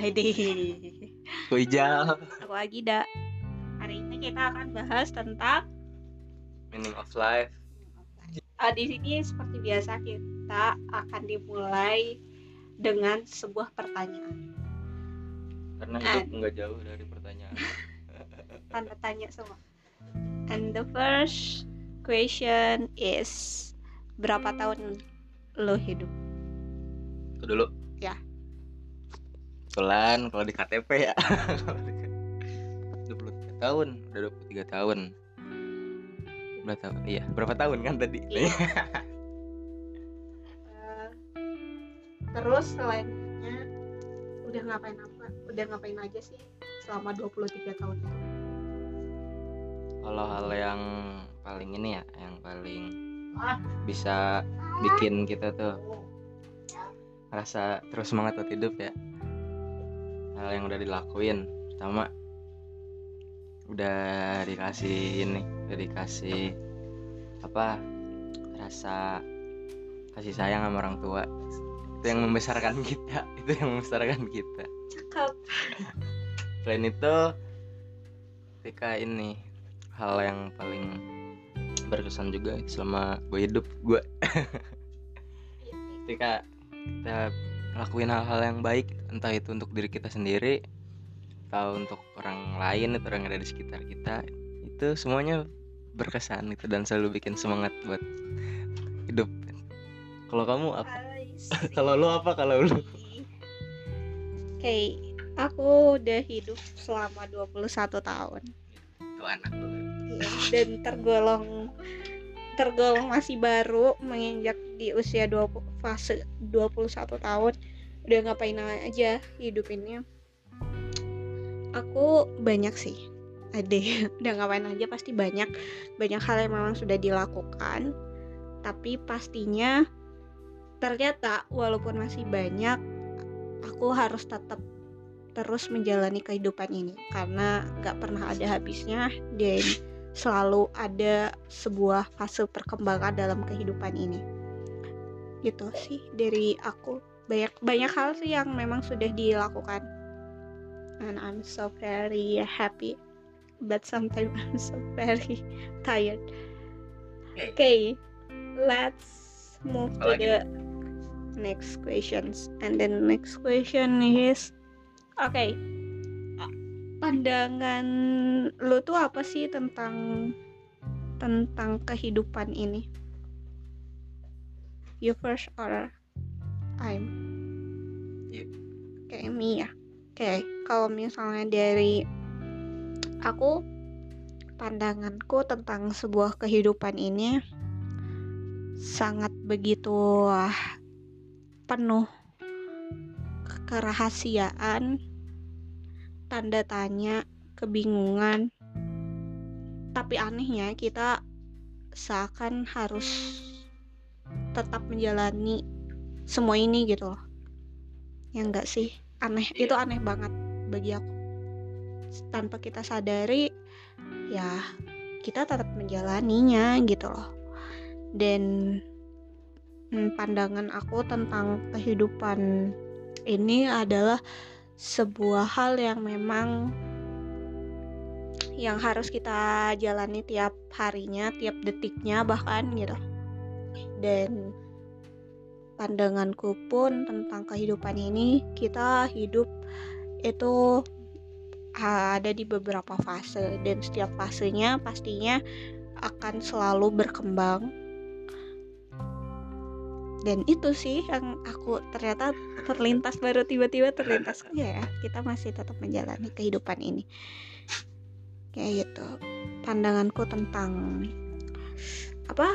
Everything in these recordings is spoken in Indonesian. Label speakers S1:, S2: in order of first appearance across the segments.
S1: ID.
S2: Aku Ijal.
S1: Aku Agida. Hari ini kita akan bahas tentang
S2: Meaning of life.
S1: uh, di sini seperti biasa kita akan dimulai dengan sebuah pertanyaan.
S2: Karena hidup nggak jauh dari pertanyaan.
S1: Tanda tanya semua. And the first question is berapa tahun lo hidup?
S2: Itu dulu.
S1: Ya.
S2: Kebetulan kalau di KTP ya. 23 tahun, udah 23 tahun. Berapa tahun? Iya, berapa tahun kan tadi?
S1: Iya. Uh, terus selainnya udah ngapain apa? Udah ngapain aja sih selama 23 tahun itu?
S2: Kalau hal yang paling ini ya, yang paling bisa bikin kita tuh rasa terus semangat buat hidup ya hal yang udah dilakuin. Pertama udah dikasih ini udah dikasih apa rasa kasih sayang sama orang tua. Itu yang membesarkan kita itu yang membesarkan kita.
S1: Cakep.
S2: selain itu ketika ini hal yang paling berkesan juga selama gue hidup gue. Ketika kita lakuin hal-hal yang baik entah itu untuk diri kita sendiri atau untuk orang lain atau orang yang ada di sekitar kita itu semuanya berkesan itu dan selalu bikin semangat buat hidup. Kalau kamu apa? Kalau lu apa kalau lu?
S1: Oke, aku udah hidup selama 21 tahun.
S2: itu anak lu.
S1: Iya, dan tergolong tergolong masih baru menginjak di usia 20 fase 21 tahun. Udah ngapain aja hidup ini? Aku banyak sih. Ade, udah ngapain aja pasti banyak banyak hal yang memang sudah dilakukan. Tapi pastinya ternyata walaupun masih banyak aku harus tetap terus menjalani kehidupan ini karena gak pernah ada habisnya dan selalu ada sebuah fase perkembangan dalam kehidupan ini. Gitu sih dari aku. Banyak banyak hal sih yang memang sudah dilakukan. And I'm so very happy. But sometimes I'm so very tired.
S2: Oke.
S1: okay let's move to the next questions. And then next question is oke A- pandangan lu tuh apa sih tentang tentang kehidupan ini? You first or I'm?
S2: You.
S1: oke me ya. Oke kalau misalnya dari aku pandanganku tentang sebuah kehidupan ini sangat begitu penuh kerahasiaan, tanda tanya, kebingungan. Tapi anehnya kita seakan harus tetap menjalani semua ini gitu loh. Ya enggak sih? Aneh, itu aneh banget bagi aku. Tanpa kita sadari ya kita tetap menjalaninya gitu loh. Dan Hmm, pandangan aku tentang kehidupan ini adalah sebuah hal yang memang yang harus kita jalani tiap harinya, tiap detiknya bahkan gitu. Dan pandanganku pun tentang kehidupan ini kita hidup itu ada di beberapa fase dan setiap fasenya pastinya akan selalu berkembang dan itu sih yang aku ternyata terlintas baru tiba-tiba terlintas. Ya kita masih tetap menjalani kehidupan ini. Kayak gitu. Pandanganku tentang apa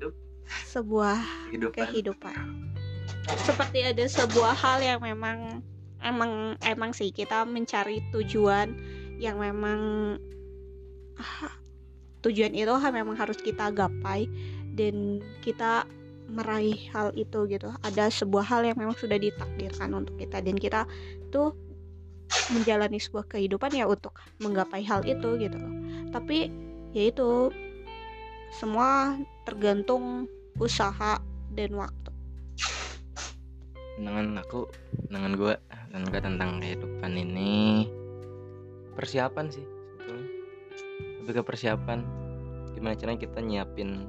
S2: Hidup.
S1: sebuah
S2: kehidupan.
S1: kehidupan. Seperti ada sebuah hal yang memang emang emang sih kita mencari tujuan yang memang ah, tujuan itu memang harus kita gapai. Dan kita meraih hal itu gitu. Ada sebuah hal yang memang sudah ditakdirkan untuk kita. Dan kita tuh menjalani sebuah kehidupan ya untuk menggapai hal itu gitu tapi ya itu semua tergantung usaha dan waktu.
S2: Pandangan aku pandangan gue dan gue tentang kehidupan ini persiapan sih sebetulnya. Lebih ke persiapan. Gimana caranya kita nyiapin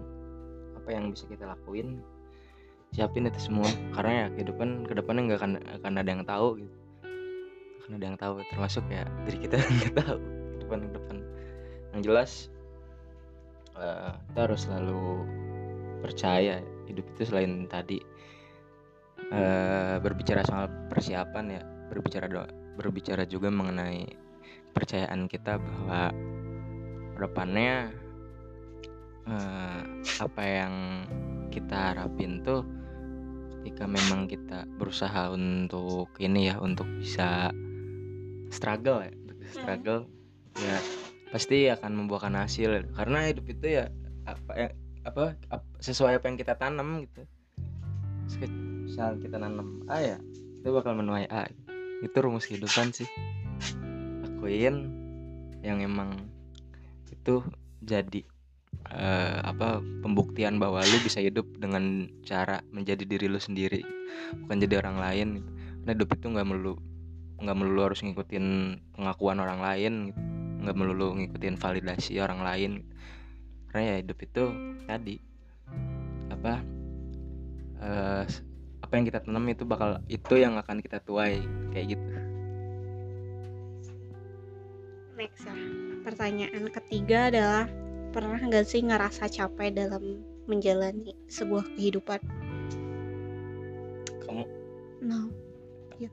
S2: apa yang bisa kita lakuin siapin itu semua. Karena ya kehidupan ke depannya nggak akan akan ada yang tahu gitu. Akan ada yang tahu termasuk ya diri kita nggak tahu. Kehidupan ke depan. Yang jelas uh, kita harus selalu percaya hidup itu selain tadi. Uh, berbicara soal persiapan ya berbicara doa berbicara juga mengenai kepercayaan kita bahwa depannya uh, apa yang kita harapin tuh ketika memang kita berusaha untuk ini ya untuk bisa struggle ya untuk struggle ya pasti akan membuahkan hasil. Karena hidup itu ya apa ya apa, apa sesuai apa yang kita tanam gitu. Misal kita nanam A ya itu bakal menuai A. Itu rumus kehidupan sih. Lakuin yang emang itu jadi uh, apa pembuktian bahwa lu bisa hidup dengan cara menjadi diri lu sendiri bukan jadi orang lain gitu. Nah, hidup itu nggak melulu nggak melulu harus ngikutin pengakuan orang lain gitu. melulu ngikutin validasi orang lain gitu. karena ya hidup itu tadi apa uh, apa yang kita tanam itu bakal itu yang akan kita tuai kayak gitu
S1: next ya pertanyaan ketiga adalah pernah nggak sih ngerasa capek dalam menjalani sebuah kehidupan?
S2: Kamu?
S1: No. Ya,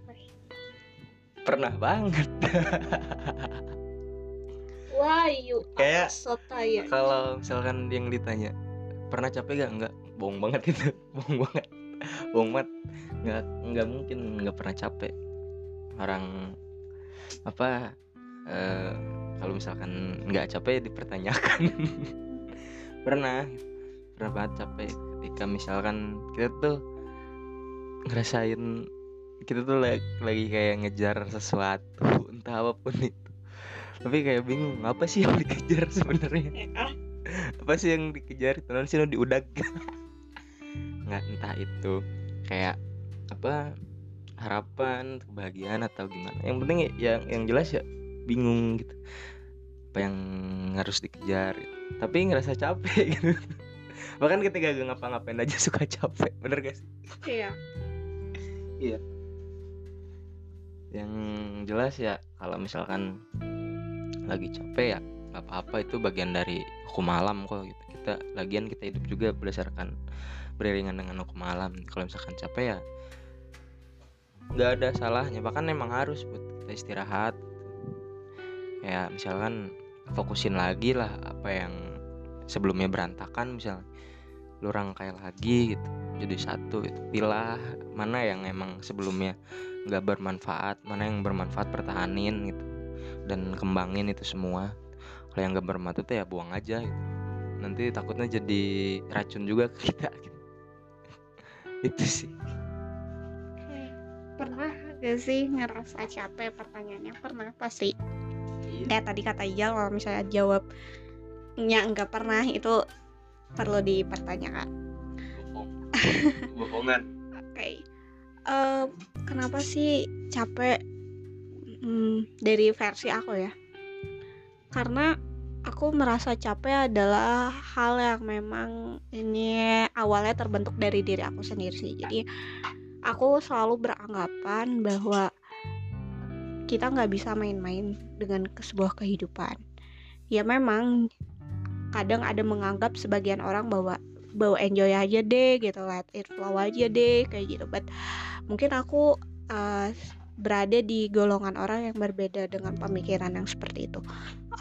S2: pernah banget.
S1: Wah, you
S2: kayak
S1: so tired.
S2: Kalau misalkan yang ditanya, pernah capek gak? Enggak, bohong banget itu, bohong banget, bohong banget. Nggak, nggak mungkin nggak pernah capek. Orang apa? Uh, kalau misalkan nggak capek ya dipertanyakan. Pernah pernah banget capek. Ketika misalkan kita tuh ngerasain kita tuh lagi, lagi kayak ngejar sesuatu entah apa pun itu. Tapi kayak bingung apa sih yang dikejar sebenarnya? Apa sih yang dikejar? Itu sih lo diudak. Nggak entah itu kayak apa harapan kebahagiaan atau gimana. Yang penting ya, yang yang jelas ya bingung gitu. Apa yang harus dikejar gitu. tapi ngerasa capek gitu. Bahkan ketika gak ngapa-ngapain aja suka capek bener sih?
S1: Iya.
S2: Iya. Yang jelas ya kalau misalkan lagi capek ya nggak apa-apa. Itu bagian dari hukum malam kok gitu. Kita lagian kita hidup juga berdasarkan beriringan dengan hukum malam kalau misalkan capek ya nggak ada salahnya. Bahkan emang harus buat kita istirahat kayak misalkan fokusin lagi lah apa yang sebelumnya berantakan misalnya. Lu rangkai lagi gitu jadi satu itu pilah mana yang emang sebelumnya nggak bermanfaat mana yang bermanfaat pertahanin gitu. Dan kembangin itu semua. Kalau yang gak bermanfaat itu ya buang aja gitu. Nanti takutnya jadi racun juga ke kita gitu. itu sih.
S1: Pernah gak sih ngerasa capek? Pertanyaannya pernah pasti iya. tadi kata Ijal kalau misalnya jawabnya enggak pernah itu perlu dipertanyakan
S2: bohongan
S1: oke okay. uh, kenapa sih capek hmm, dari versi aku ya karena aku merasa capek adalah hal yang memang ini awalnya terbentuk dari diri aku sendiri sih jadi aku selalu beranggapan bahwa kita nggak bisa main-main dengan sebuah kehidupan. Ya memang kadang ada menganggap sebagian orang bahwa bawa enjoy aja deh gitu let it flow aja deh kayak gitu. But mungkin aku uh, berada di golongan orang yang berbeda dengan pemikiran yang seperti itu.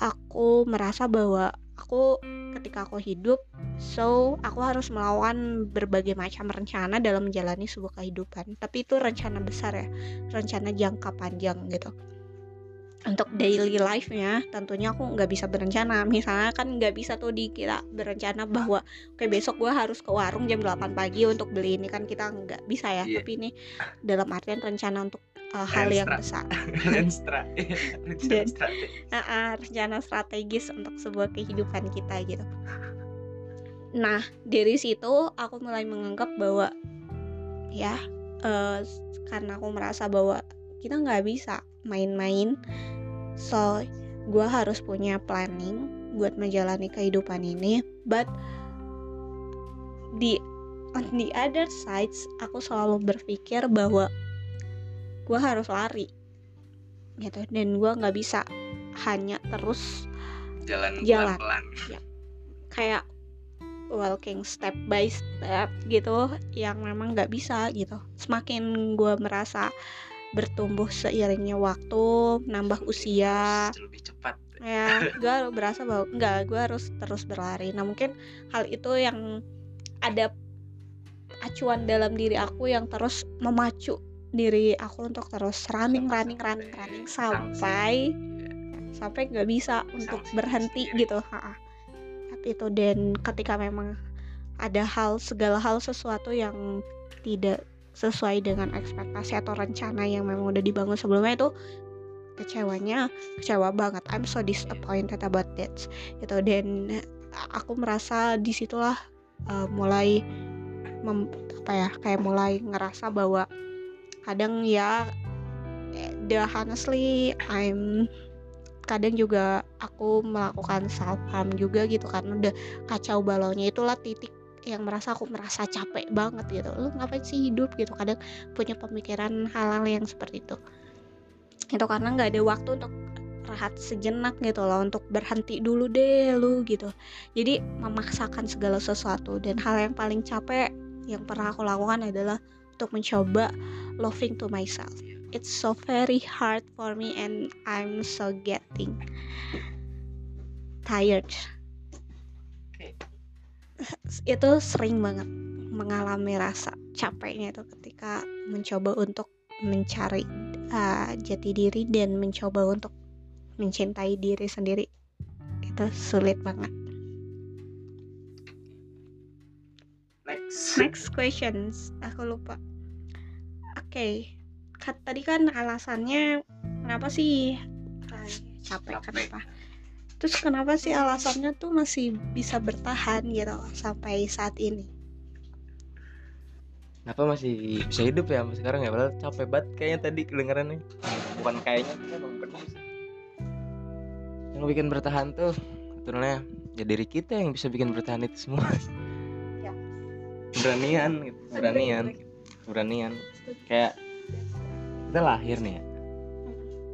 S1: Aku merasa bahwa aku ketika aku hidup so aku harus melawan berbagai macam rencana dalam menjalani sebuah kehidupan. Tapi itu rencana besar ya rencana jangka panjang gitu. Untuk daily life-nya tentunya aku nggak bisa berencana. Misalnya kan nggak bisa tuh di kita berencana bahwa kayak besok gue harus ke warung jam 8 pagi untuk beli ini. Kan kita nggak bisa ya. Yeah. tapi ini dalam artian rencana untuk uh, hal yang besar dan uh, uh, rencana strategis. untuk sebuah kehidupan kita gitu. Nah dari situ aku mulai menganggap bahwa ya uh, karena aku merasa bahwa kita nggak bisa main-main so gue harus punya planning buat menjalani kehidupan ini. But di on the other sides aku selalu berpikir bahwa gue harus lari. Gitu. Dan gue nggak bisa. Hanya terus
S2: jalan
S1: Jalan.
S2: pelan
S1: kayak walking step by step gitu yang memang nggak bisa gitu. Semakin gue merasa bertumbuh seiringnya waktu nambah usia.
S2: lebih cepat.
S1: Ya gue berasa bahwa nggak gue harus terus berlari. Nah mungkin hal itu yang ada acuan dalam diri aku yang terus memacu diri aku untuk terus running running running running sampai sampai nggak bisa untuk berhenti
S2: sendiri.
S1: gitu. Ha tapi itu dan ketika memang ada hal segala hal sesuatu yang tidak sesuai dengan ekspektasi atau rencana yang memang udah dibangun sebelumnya itu kecewanya kecewa banget. I'm so disappointed about that gitu. Dan aku merasa di situlah uh, mulai mem- apa ya kayak mulai ngerasa bahwa kadang ya eh, the honestly I'm kadang juga aku melakukan self harm juga gitu karena udah kacau balaunya itulah titik yang merasa aku merasa capek banget gitu. Lu ngapain sih hidup gitu? Kadang punya pemikiran hal-hal yang seperti itu. Itu karena nggak ada waktu untuk rehat sejenak gitu loh untuk berhenti dulu deh lu gitu. Jadi memaksakan segala sesuatu dan hal yang paling capek yang pernah aku lakukan adalah untuk mencoba loving to myself. It's so very hard for me and I'm so getting tired. Itu sering banget mengalami rasa capeknya itu ketika mencoba untuk mencari uh, jati diri dan mencoba untuk mencintai diri sendiri. Itu sulit banget
S2: next
S1: questions. Aku lupa. Oke. Kat- tadi kan alasannya kenapa sih? Ay, capek
S2: Capek.
S1: kenapa? Terus kenapa sih alasannya tuh masih bisa bertahan gitu sampai saat ini?
S2: Kenapa masih bisa hidup ya sekarang ya? Padahal capek banget kayaknya tadi kedengarannya. Bukan kayaknya emang benar yang bikin bertahan tuh sebetulnya ya diri kita yang bisa bikin bertahan itu semua. Beranian gitu. Beranian. beranian. Kayak kita lahir nih ya.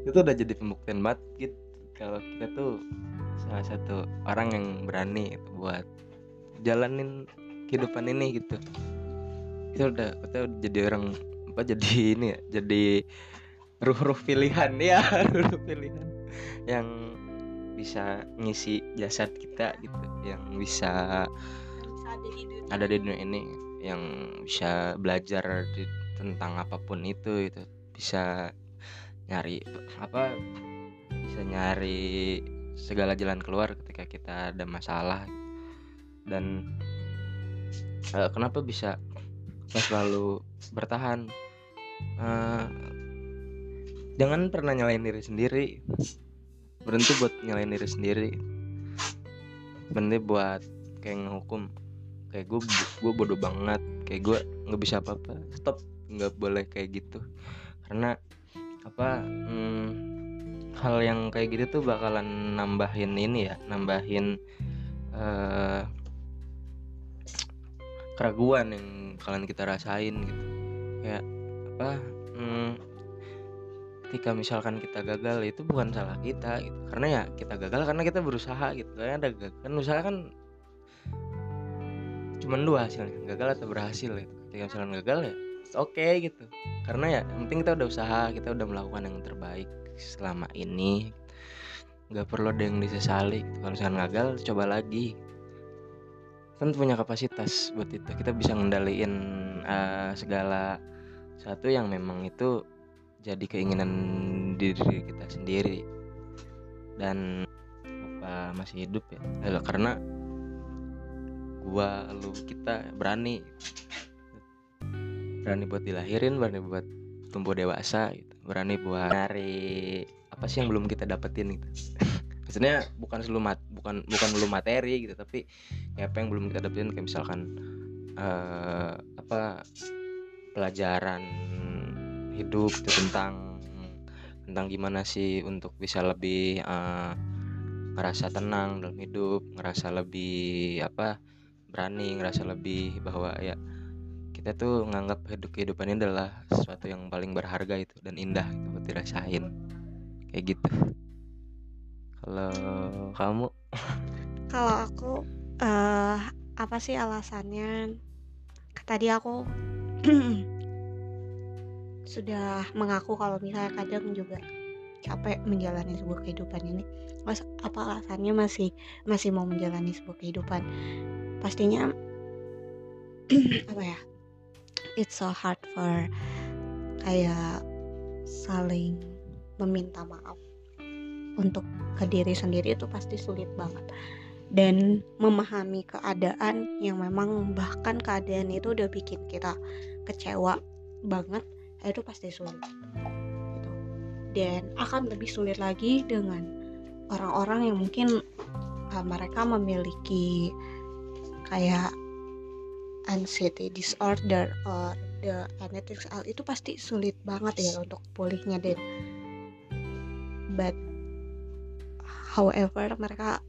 S2: Itu udah jadi pembuktian banget gitu. Kalau kita tuh salah satu orang yang berani gitu buat jalanin kehidupan ini gitu. Kita udah kita udah jadi orang apa jadi ini ya jadi ruh-ruh pilihan. Ya ruh pilihan. Yang bisa ngisi jasad kita gitu. Yang bisa
S1: bisa ada di dunia
S2: ada di dunia ini yang bisa belajar di- tentang apa pun itu itu bisa nyari apa bisa nyari segala jalan keluar ketika kita ada masalah. Dan eh, kenapa bisa kita selalu bertahan? Eh, jangan pernah nyalain diri sendiri. Berhenti buat nyalain diri sendiri. Berhenti buat kayak ngehukum kayak gue gue bodoh banget. Kayak gue nggak bisa apa-apa. Stop. Nggak boleh kayak gitu. Karena apa hmm, hal yang kayak gitu tuh bakalan nambahin ini ya nambahin eh keraguan yang kalian kita rasain gitu. Kayak apa hmm, ketika misalkan kita gagal itu bukan salah kita gitu. Karena ya kita gagal karena kita berusaha gitu. Karena ada gagal kan usaha kan cuman dua hasilnya gagal atau berhasil gitu. Ketika misalkan gagal ya oke gitu. Karena ya yang penting kita udah usaha kita udah melakukan yang terbaik selama ini. Nggak perlu ada yang disesali. Gitu. kalau misalkan gagal coba lagi. Kan punya kapasitas buat itu. Kita bisa ngendaliin eh, segala satu yang memang itu jadi keinginan diri kita sendiri. Dan apa masih hidup ya? Eh, karena gua lu kita berani. Berani buat dilahirin berani buat tumbuh dewasa gitu. Berani buat nyari apa sih yang belum kita dapetin gitu. Maksudnya bukan selalu mat bukan bukan belum materi gitu tapi ya apa yang belum kita dapetin kayak misalkan eh apa pelajaran hidup itu tentang tentang gimana sih untuk bisa lebih uh, ngerasa tenang dalam hidup ngerasa lebih apa berani ngerasa lebih bahwa ya kita tuh nganggap hidup kehidupan ini adalah sesuatu yang paling berharga itu dan indah itu buat dirasain. Kayak gitu. Kalau kamu?
S1: Kalau aku uh, apa sih alasannya? Tadi aku sudah mengaku kalau misalnya kadang juga capek menjalani sebuah kehidupan ini. Mas apa alasannya masih masih mau menjalani sebuah kehidupan? Pastinya apa ya it's so hard for kayak saling meminta maaf. Untuk ke diri sendiri itu pasti sulit banget. Dan memahami keadaan yang memang bahkan keadaan itu udah bikin kita kecewa banget itu pasti sulit. Dan akan lebih sulit lagi dengan orang-orang yang mungkin uh, mereka memiliki kayak anxiety disorder or the anxiety itu pasti sulit banget ya untuk pulihnya dan but however mereka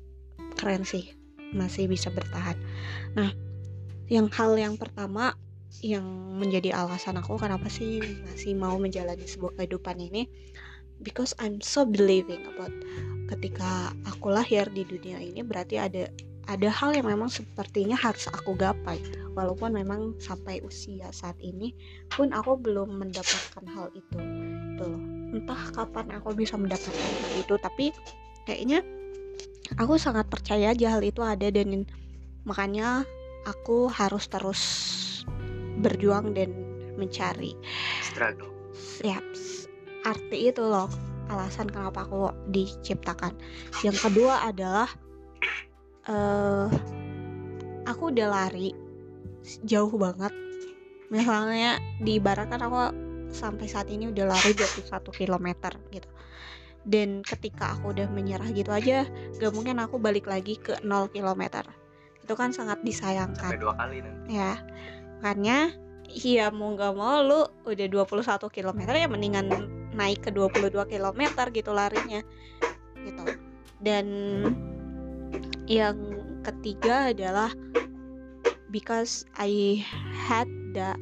S1: keren sih masih bisa bertahan. Nah yang hal yang pertama yang menjadi alasan aku kenapa sih masih mau menjalani sebuah kehidupan ini because I'm so believing about ketika aku lahir di dunia ini berarti ada ada hal yang memang sepertinya harus aku gapai. Walaupun memang sampai usia saat ini pun aku belum mendapatkan hal itu itu loh. Entah kapan aku bisa mendapatkan hal itu tapi kayaknya aku sangat percaya aja hal itu ada dan makanya aku harus terus berjuang dan mencari
S2: struggle.
S1: Siap arti itu loh alasan kenapa aku diciptakan. Yang kedua adalah uh, aku udah lari jauh banget. Misalnya diibaratkan aku sampai saat ini udah lari 21 km gitu. Dan ketika aku udah menyerah gitu aja gak mungkin aku balik lagi ke 0 km itu kan sangat disayangkan.
S2: Sampai dua kali nanti.
S1: Ya makanya iya mau gak mau lu udah 21 km ya mendingan naik ke 22 km gitu larinya gitu. Dan yang ketiga adalah because I had the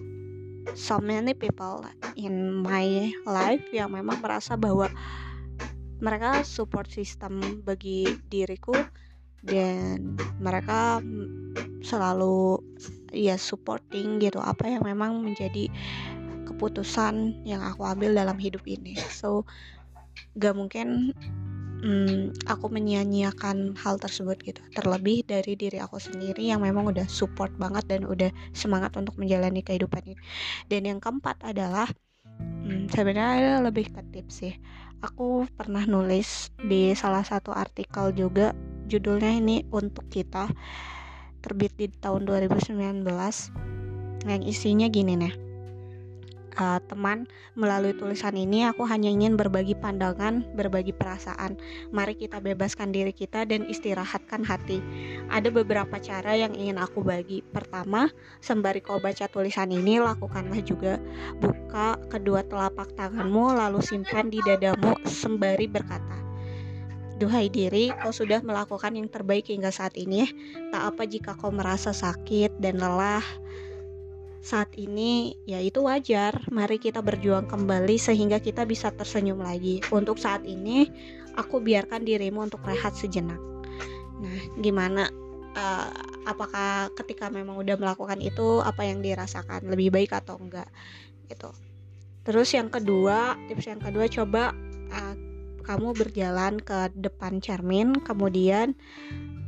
S1: so many people in my life yang memang merasa bahwa mereka support system bagi diriku dan mereka selalu ya supporting gitu apa yang memang menjadi keputusan yang aku ambil dalam hidup ini. So gak mungkin hmm, aku menyia-nyiakan hal tersebut gitu. Terlebih dari diri aku sendiri yang memang udah support banget dan udah semangat untuk menjalani kehidupan ini. Dan yang keempat adalah hmm, sebenarnya lebih ke tips sih. Aku pernah nulis di salah satu artikel juga judulnya ini untuk kita terbit di tahun 2019 yang isinya gini nih uh, teman, melalui tulisan ini aku hanya ingin berbagi pandangan, berbagi perasaan. Mari kita bebaskan diri kita dan istirahatkan hati. Ada beberapa cara yang ingin aku bagi. Pertama, sembari kau baca tulisan ini, lakukanlah juga buka kedua telapak tanganmu lalu simpan di dadamu sembari berkata, Duhai diri, kau sudah melakukan yang terbaik hingga saat ini. Tak apa jika kau merasa sakit dan lelah, saat ini ya itu wajar. Mari kita berjuang kembali sehingga kita bisa tersenyum lagi. Untuk saat ini aku biarkan dirimu untuk rehat sejenak. Nah, gimana uh, apakah ketika memang udah melakukan itu apa yang dirasakan lebih baik atau enggak gitu. Terus yang kedua, tips yang kedua coba uh, kamu berjalan ke depan cermin kemudian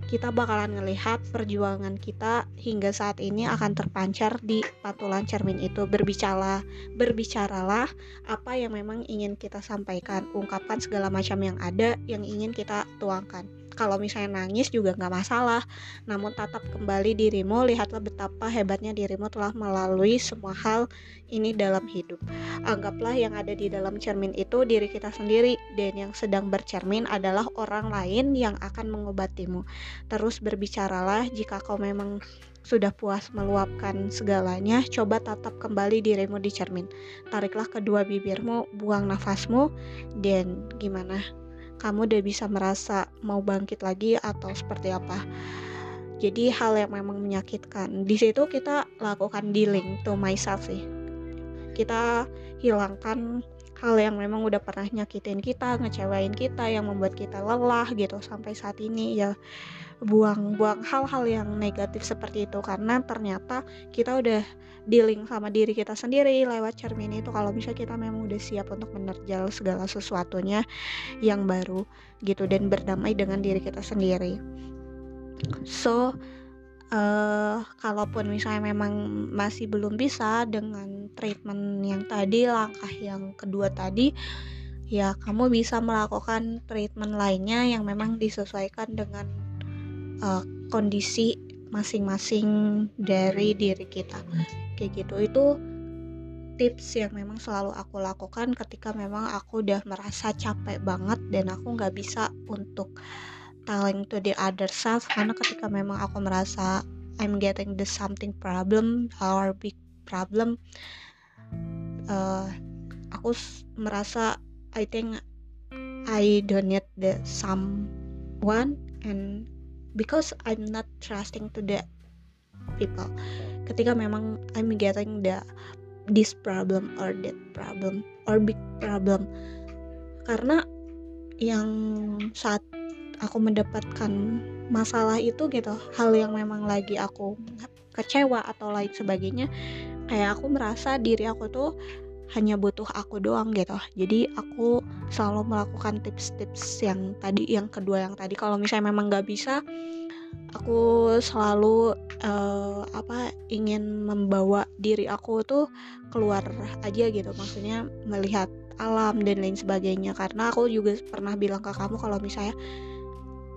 S1: kita bakalan ngelihat perjuangan kita hingga saat ini akan terpancar di pantulan cermin itu. Berbicara berbicaralah apa yang memang ingin kita sampaikan. Ungkapkan segala macam yang ada yang ingin kita tuangkan kalau misalnya nangis juga nggak masalah. Namun tatap kembali dirimu lihatlah betapa hebatnya dirimu telah melalui semua hal ini dalam hidup. Anggaplah yang ada di dalam cermin itu diri kita sendiri. Dan yang sedang bercermin adalah orang lain yang akan mengobatimu. Terus berbicaralah jika kau memang sudah puas meluapkan segalanya, coba tatap kembali dirimu di cermin. Tariklah kedua bibirmu, buang nafasmu, dan gimana? Kamu udah bisa merasa mau bangkit lagi atau seperti apa? Jadi hal yang memang menyakitkan. Di situ kita lakukan dealing to myself sih. Kita hilangkan hal yang memang udah pernah nyakitin kita, ngecewain kita, yang membuat kita lelah gitu sampai saat ini ya buang-buang hal-hal yang negatif seperti itu. Karena ternyata kita udah dealing sama diri kita sendiri lewat cermin itu. Kalau misalnya kita memang udah siap untuk menerjal segala sesuatunya yang baru gitu dan berdamai dengan diri kita sendiri. So uh, kalaupun misalnya memang masih belum bisa dengan treatment yang tadi langkah yang kedua tadi ya kamu bisa melakukan treatment lainnya yang memang disesuaikan dengan uh, kondisi masing-masing dari diri kita. Kayak gitu. Itu tips yang memang selalu aku lakukan ketika memang aku udah merasa capek banget dan aku nggak bisa untuk telling to the other self. Karena ketika memang aku merasa I'm getting the something problem or big problem uh, aku merasa I think I don't need the someone and because I'm not trusting to the people. Ketika memang I'm getting the this problem or that problem or big problem. Karena yang saat aku mendapatkan masalah itu gitu hal yang memang lagi aku kecewa atau lain sebagainya kayak aku merasa diri aku tuh hanya butuh aku doang gitu. Jadi aku selalu melakukan tips-tips yang tadi yang kedua yang tadi. Kalau misalnya memang nggak bisa aku selalu uh, apa ingin membawa diri aku tuh keluar aja gitu. Maksudnya melihat alam dan lain sebagainya. Karena aku juga pernah bilang ke kamu kalau misalnya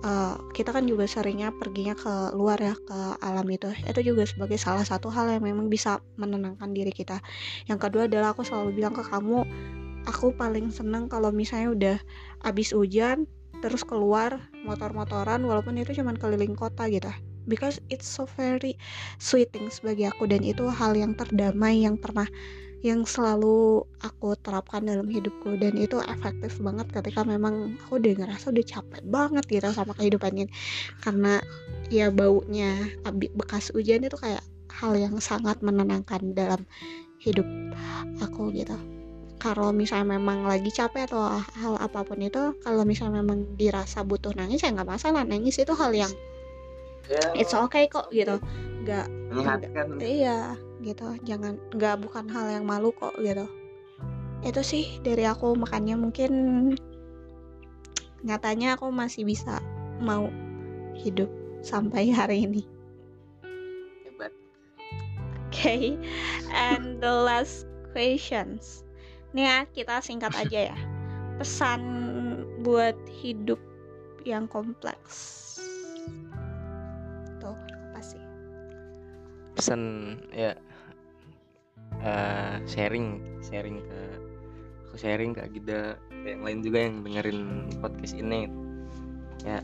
S1: uh, kita kan juga seringnya perginya ke luar ya ke alam itu. Itu juga sebagai salah satu hal yang memang bisa menenangkan diri kita. Yang kedua adalah aku selalu bilang ke kamu aku paling seneng kalau misalnya udah abis hujan terus keluar motor-motoran walaupun itu cuma keliling kota gitu. Because it's so very sweet things bagi aku dan itu hal yang terdamai yang pernah yang selalu aku terapkan dalam hidupku dan itu efektif banget ketika memang aku udah ngerasa udah capek banget gitu sama kehidupan ini karena ya baunya bekas hujan itu kayak hal yang sangat menenangkan dalam hidup aku gitu. Kalau misalnya memang lagi capek atau hal apa pun itu kalau misalnya memang dirasa butuh nangis ya nggak masalah. Nangis itu hal yang yeah. it's okay kok gitu. Nggak iya gitu. Jangan nggak bukan hal yang malu kok gitu. Itu sih dari aku makanya mungkin nyatanya aku masih bisa mau hidup sampai hari ini.
S2: Hebat.
S1: Oke okay. and the last questions. Nih ya kita singkat aja ya. Pesan buat hidup yang kompleks. Tuh apa sih?
S2: Pesan ya uh, sharing sharing ke aku sharing ke Agida. Yang lain juga yang dengerin podcast ini. Ya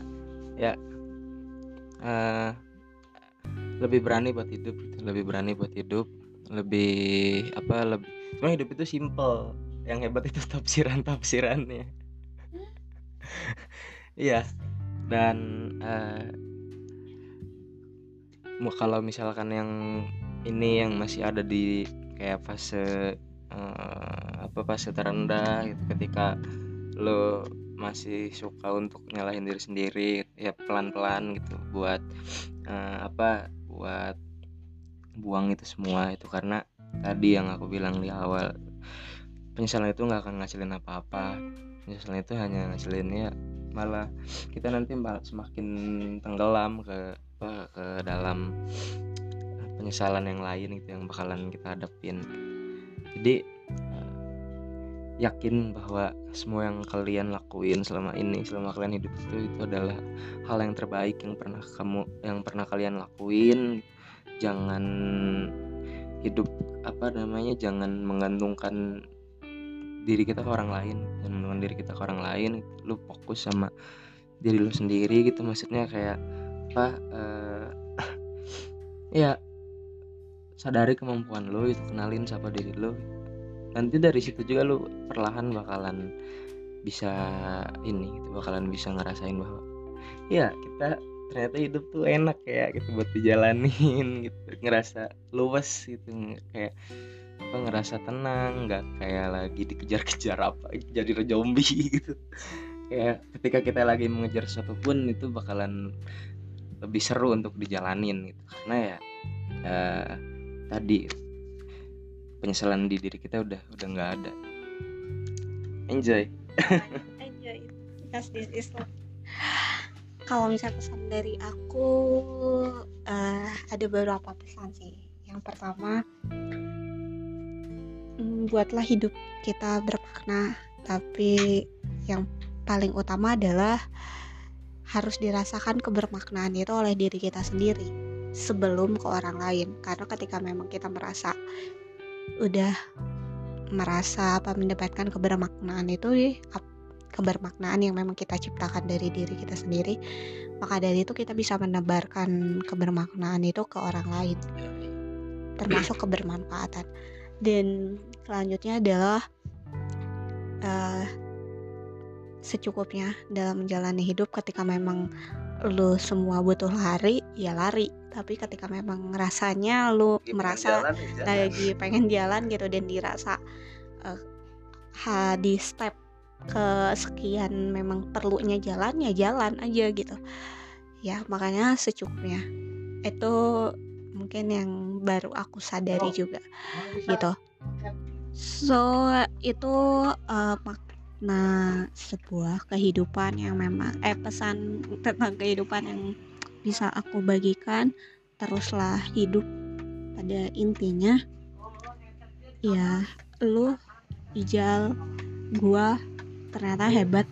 S2: ya. Uh, lebih berani buat hidup gitu. lebih berani buat hidup. Lebih apa lebih cuma hidup itu simple. Yang hebat itu tafsiran tafsirannya. Iya. Dan uh, kalau misalkan yang ini yang masih ada di kayak fase uh, apa fase terendah gitu. Ketika lo masih suka untuk nyalahin diri sendiri ya pelan-pelan gitu buat uh, apa buat buang itu semua itu. Karena tadi yang aku bilang di awal penyesalan itu nggak akan ngasilin apa-apa. Penyesalan itu hanya ngasilinnya malah kita nanti semakin tenggelam ke apa, ke dalam penyesalan yang lain gitu yang bakalan kita hadapin. Jadi yakin bahwa semua yang kalian lakuin selama ini selama kalian hidup itu itu adalah hal yang terbaik yang pernah kamu yang pernah kalian lakuin. Jangan hidup apa namanya jangan menggantungkan diri kita ke orang lain jangan menggantungkan diri kita ke orang lain. Lu fokus sama diri lu sendiri gitu maksudnya kayak apa uh, ya sadari kemampuan lu itu kenalin siapa diri lu nanti dari situ juga lu perlahan bakalan bisa ini gitu bakalan bisa ngerasain bahwa ya kita ternyata hidup tuh enak ya gitu buat dijalanin gitu. Ngerasa luas gitu kayak apa ngerasa tenang nggak kayak lagi dikejar-kejar apa jadi zombie gitu. Kayak ketika kita lagi mengejar sesuatu pun itu bakalan lebih seru untuk dijalanin gitu. Karena ya, ya tadi penyesalan di diri kita udah udah nggak ada. Enjoy.
S1: Enjoy. Because this is kalau misal pesan dari aku uh, ada beberapa pesan sih. Yang pertama mm, buatlah hidup kita bermakna tapi yang paling utama adalah harus dirasakan kebermaknaan itu oleh diri kita sendiri sebelum ke orang lain. Karena ketika memang kita merasa udah merasa apa mendapatkan kebermaknaan itu kebermaknaan yang memang kita ciptakan dari diri kita sendiri maka dari itu kita bisa menebarkan kebermaknaan itu ke orang lain. Termasuk kebermanfaatan. Dan selanjutnya adalah uh, secukupnya dalam menjalani hidup ketika memang lu semua butuh lari ya lari. Tapi ketika memang rasanya lu lagi merasa jalan, ya. jalan. lagi pengen jalan gitu dan dirasa uh, di step ke sekian memang perlunya jalan ya jalan aja gitu. Ya makanya secukupnya. Itu mungkin yang baru aku sadari oh, juga gitu. so itu uh, Nah, sebuah kehidupan yang memang eh pesan tentang kehidupan yang bisa aku bagikan teruslah hidup pada intinya. Ya lu Ijal gua ternyata hebat.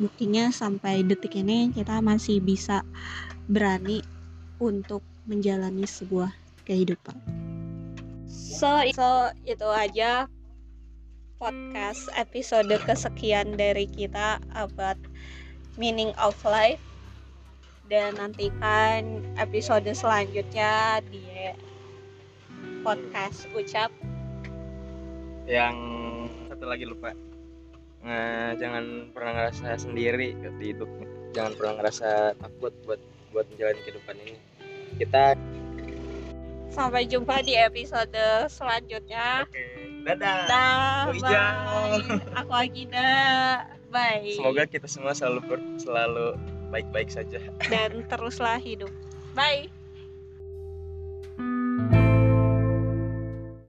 S1: Buktinya sampai detik ini kita masih bisa berani untuk menjalani sebuah kehidupan. So so itu aja podcast episode kesekian dari kita about meaning of life dan nantikan episode selanjutnya di podcast ucap
S2: yang satu lagi lupa nah, jangan pernah ngerasa sendiri di hidup jangan pernah ngerasa takut buat buat menjalani kehidupan ini kita
S1: sampai jumpa di episode selanjutnya
S2: okay. Dadah.
S1: Dadah. Bye. Aku Agida. Bye.
S2: Semoga kita semua selalu ber, selalu baik-baik saja.
S1: Dan teruslah hidup. Bye.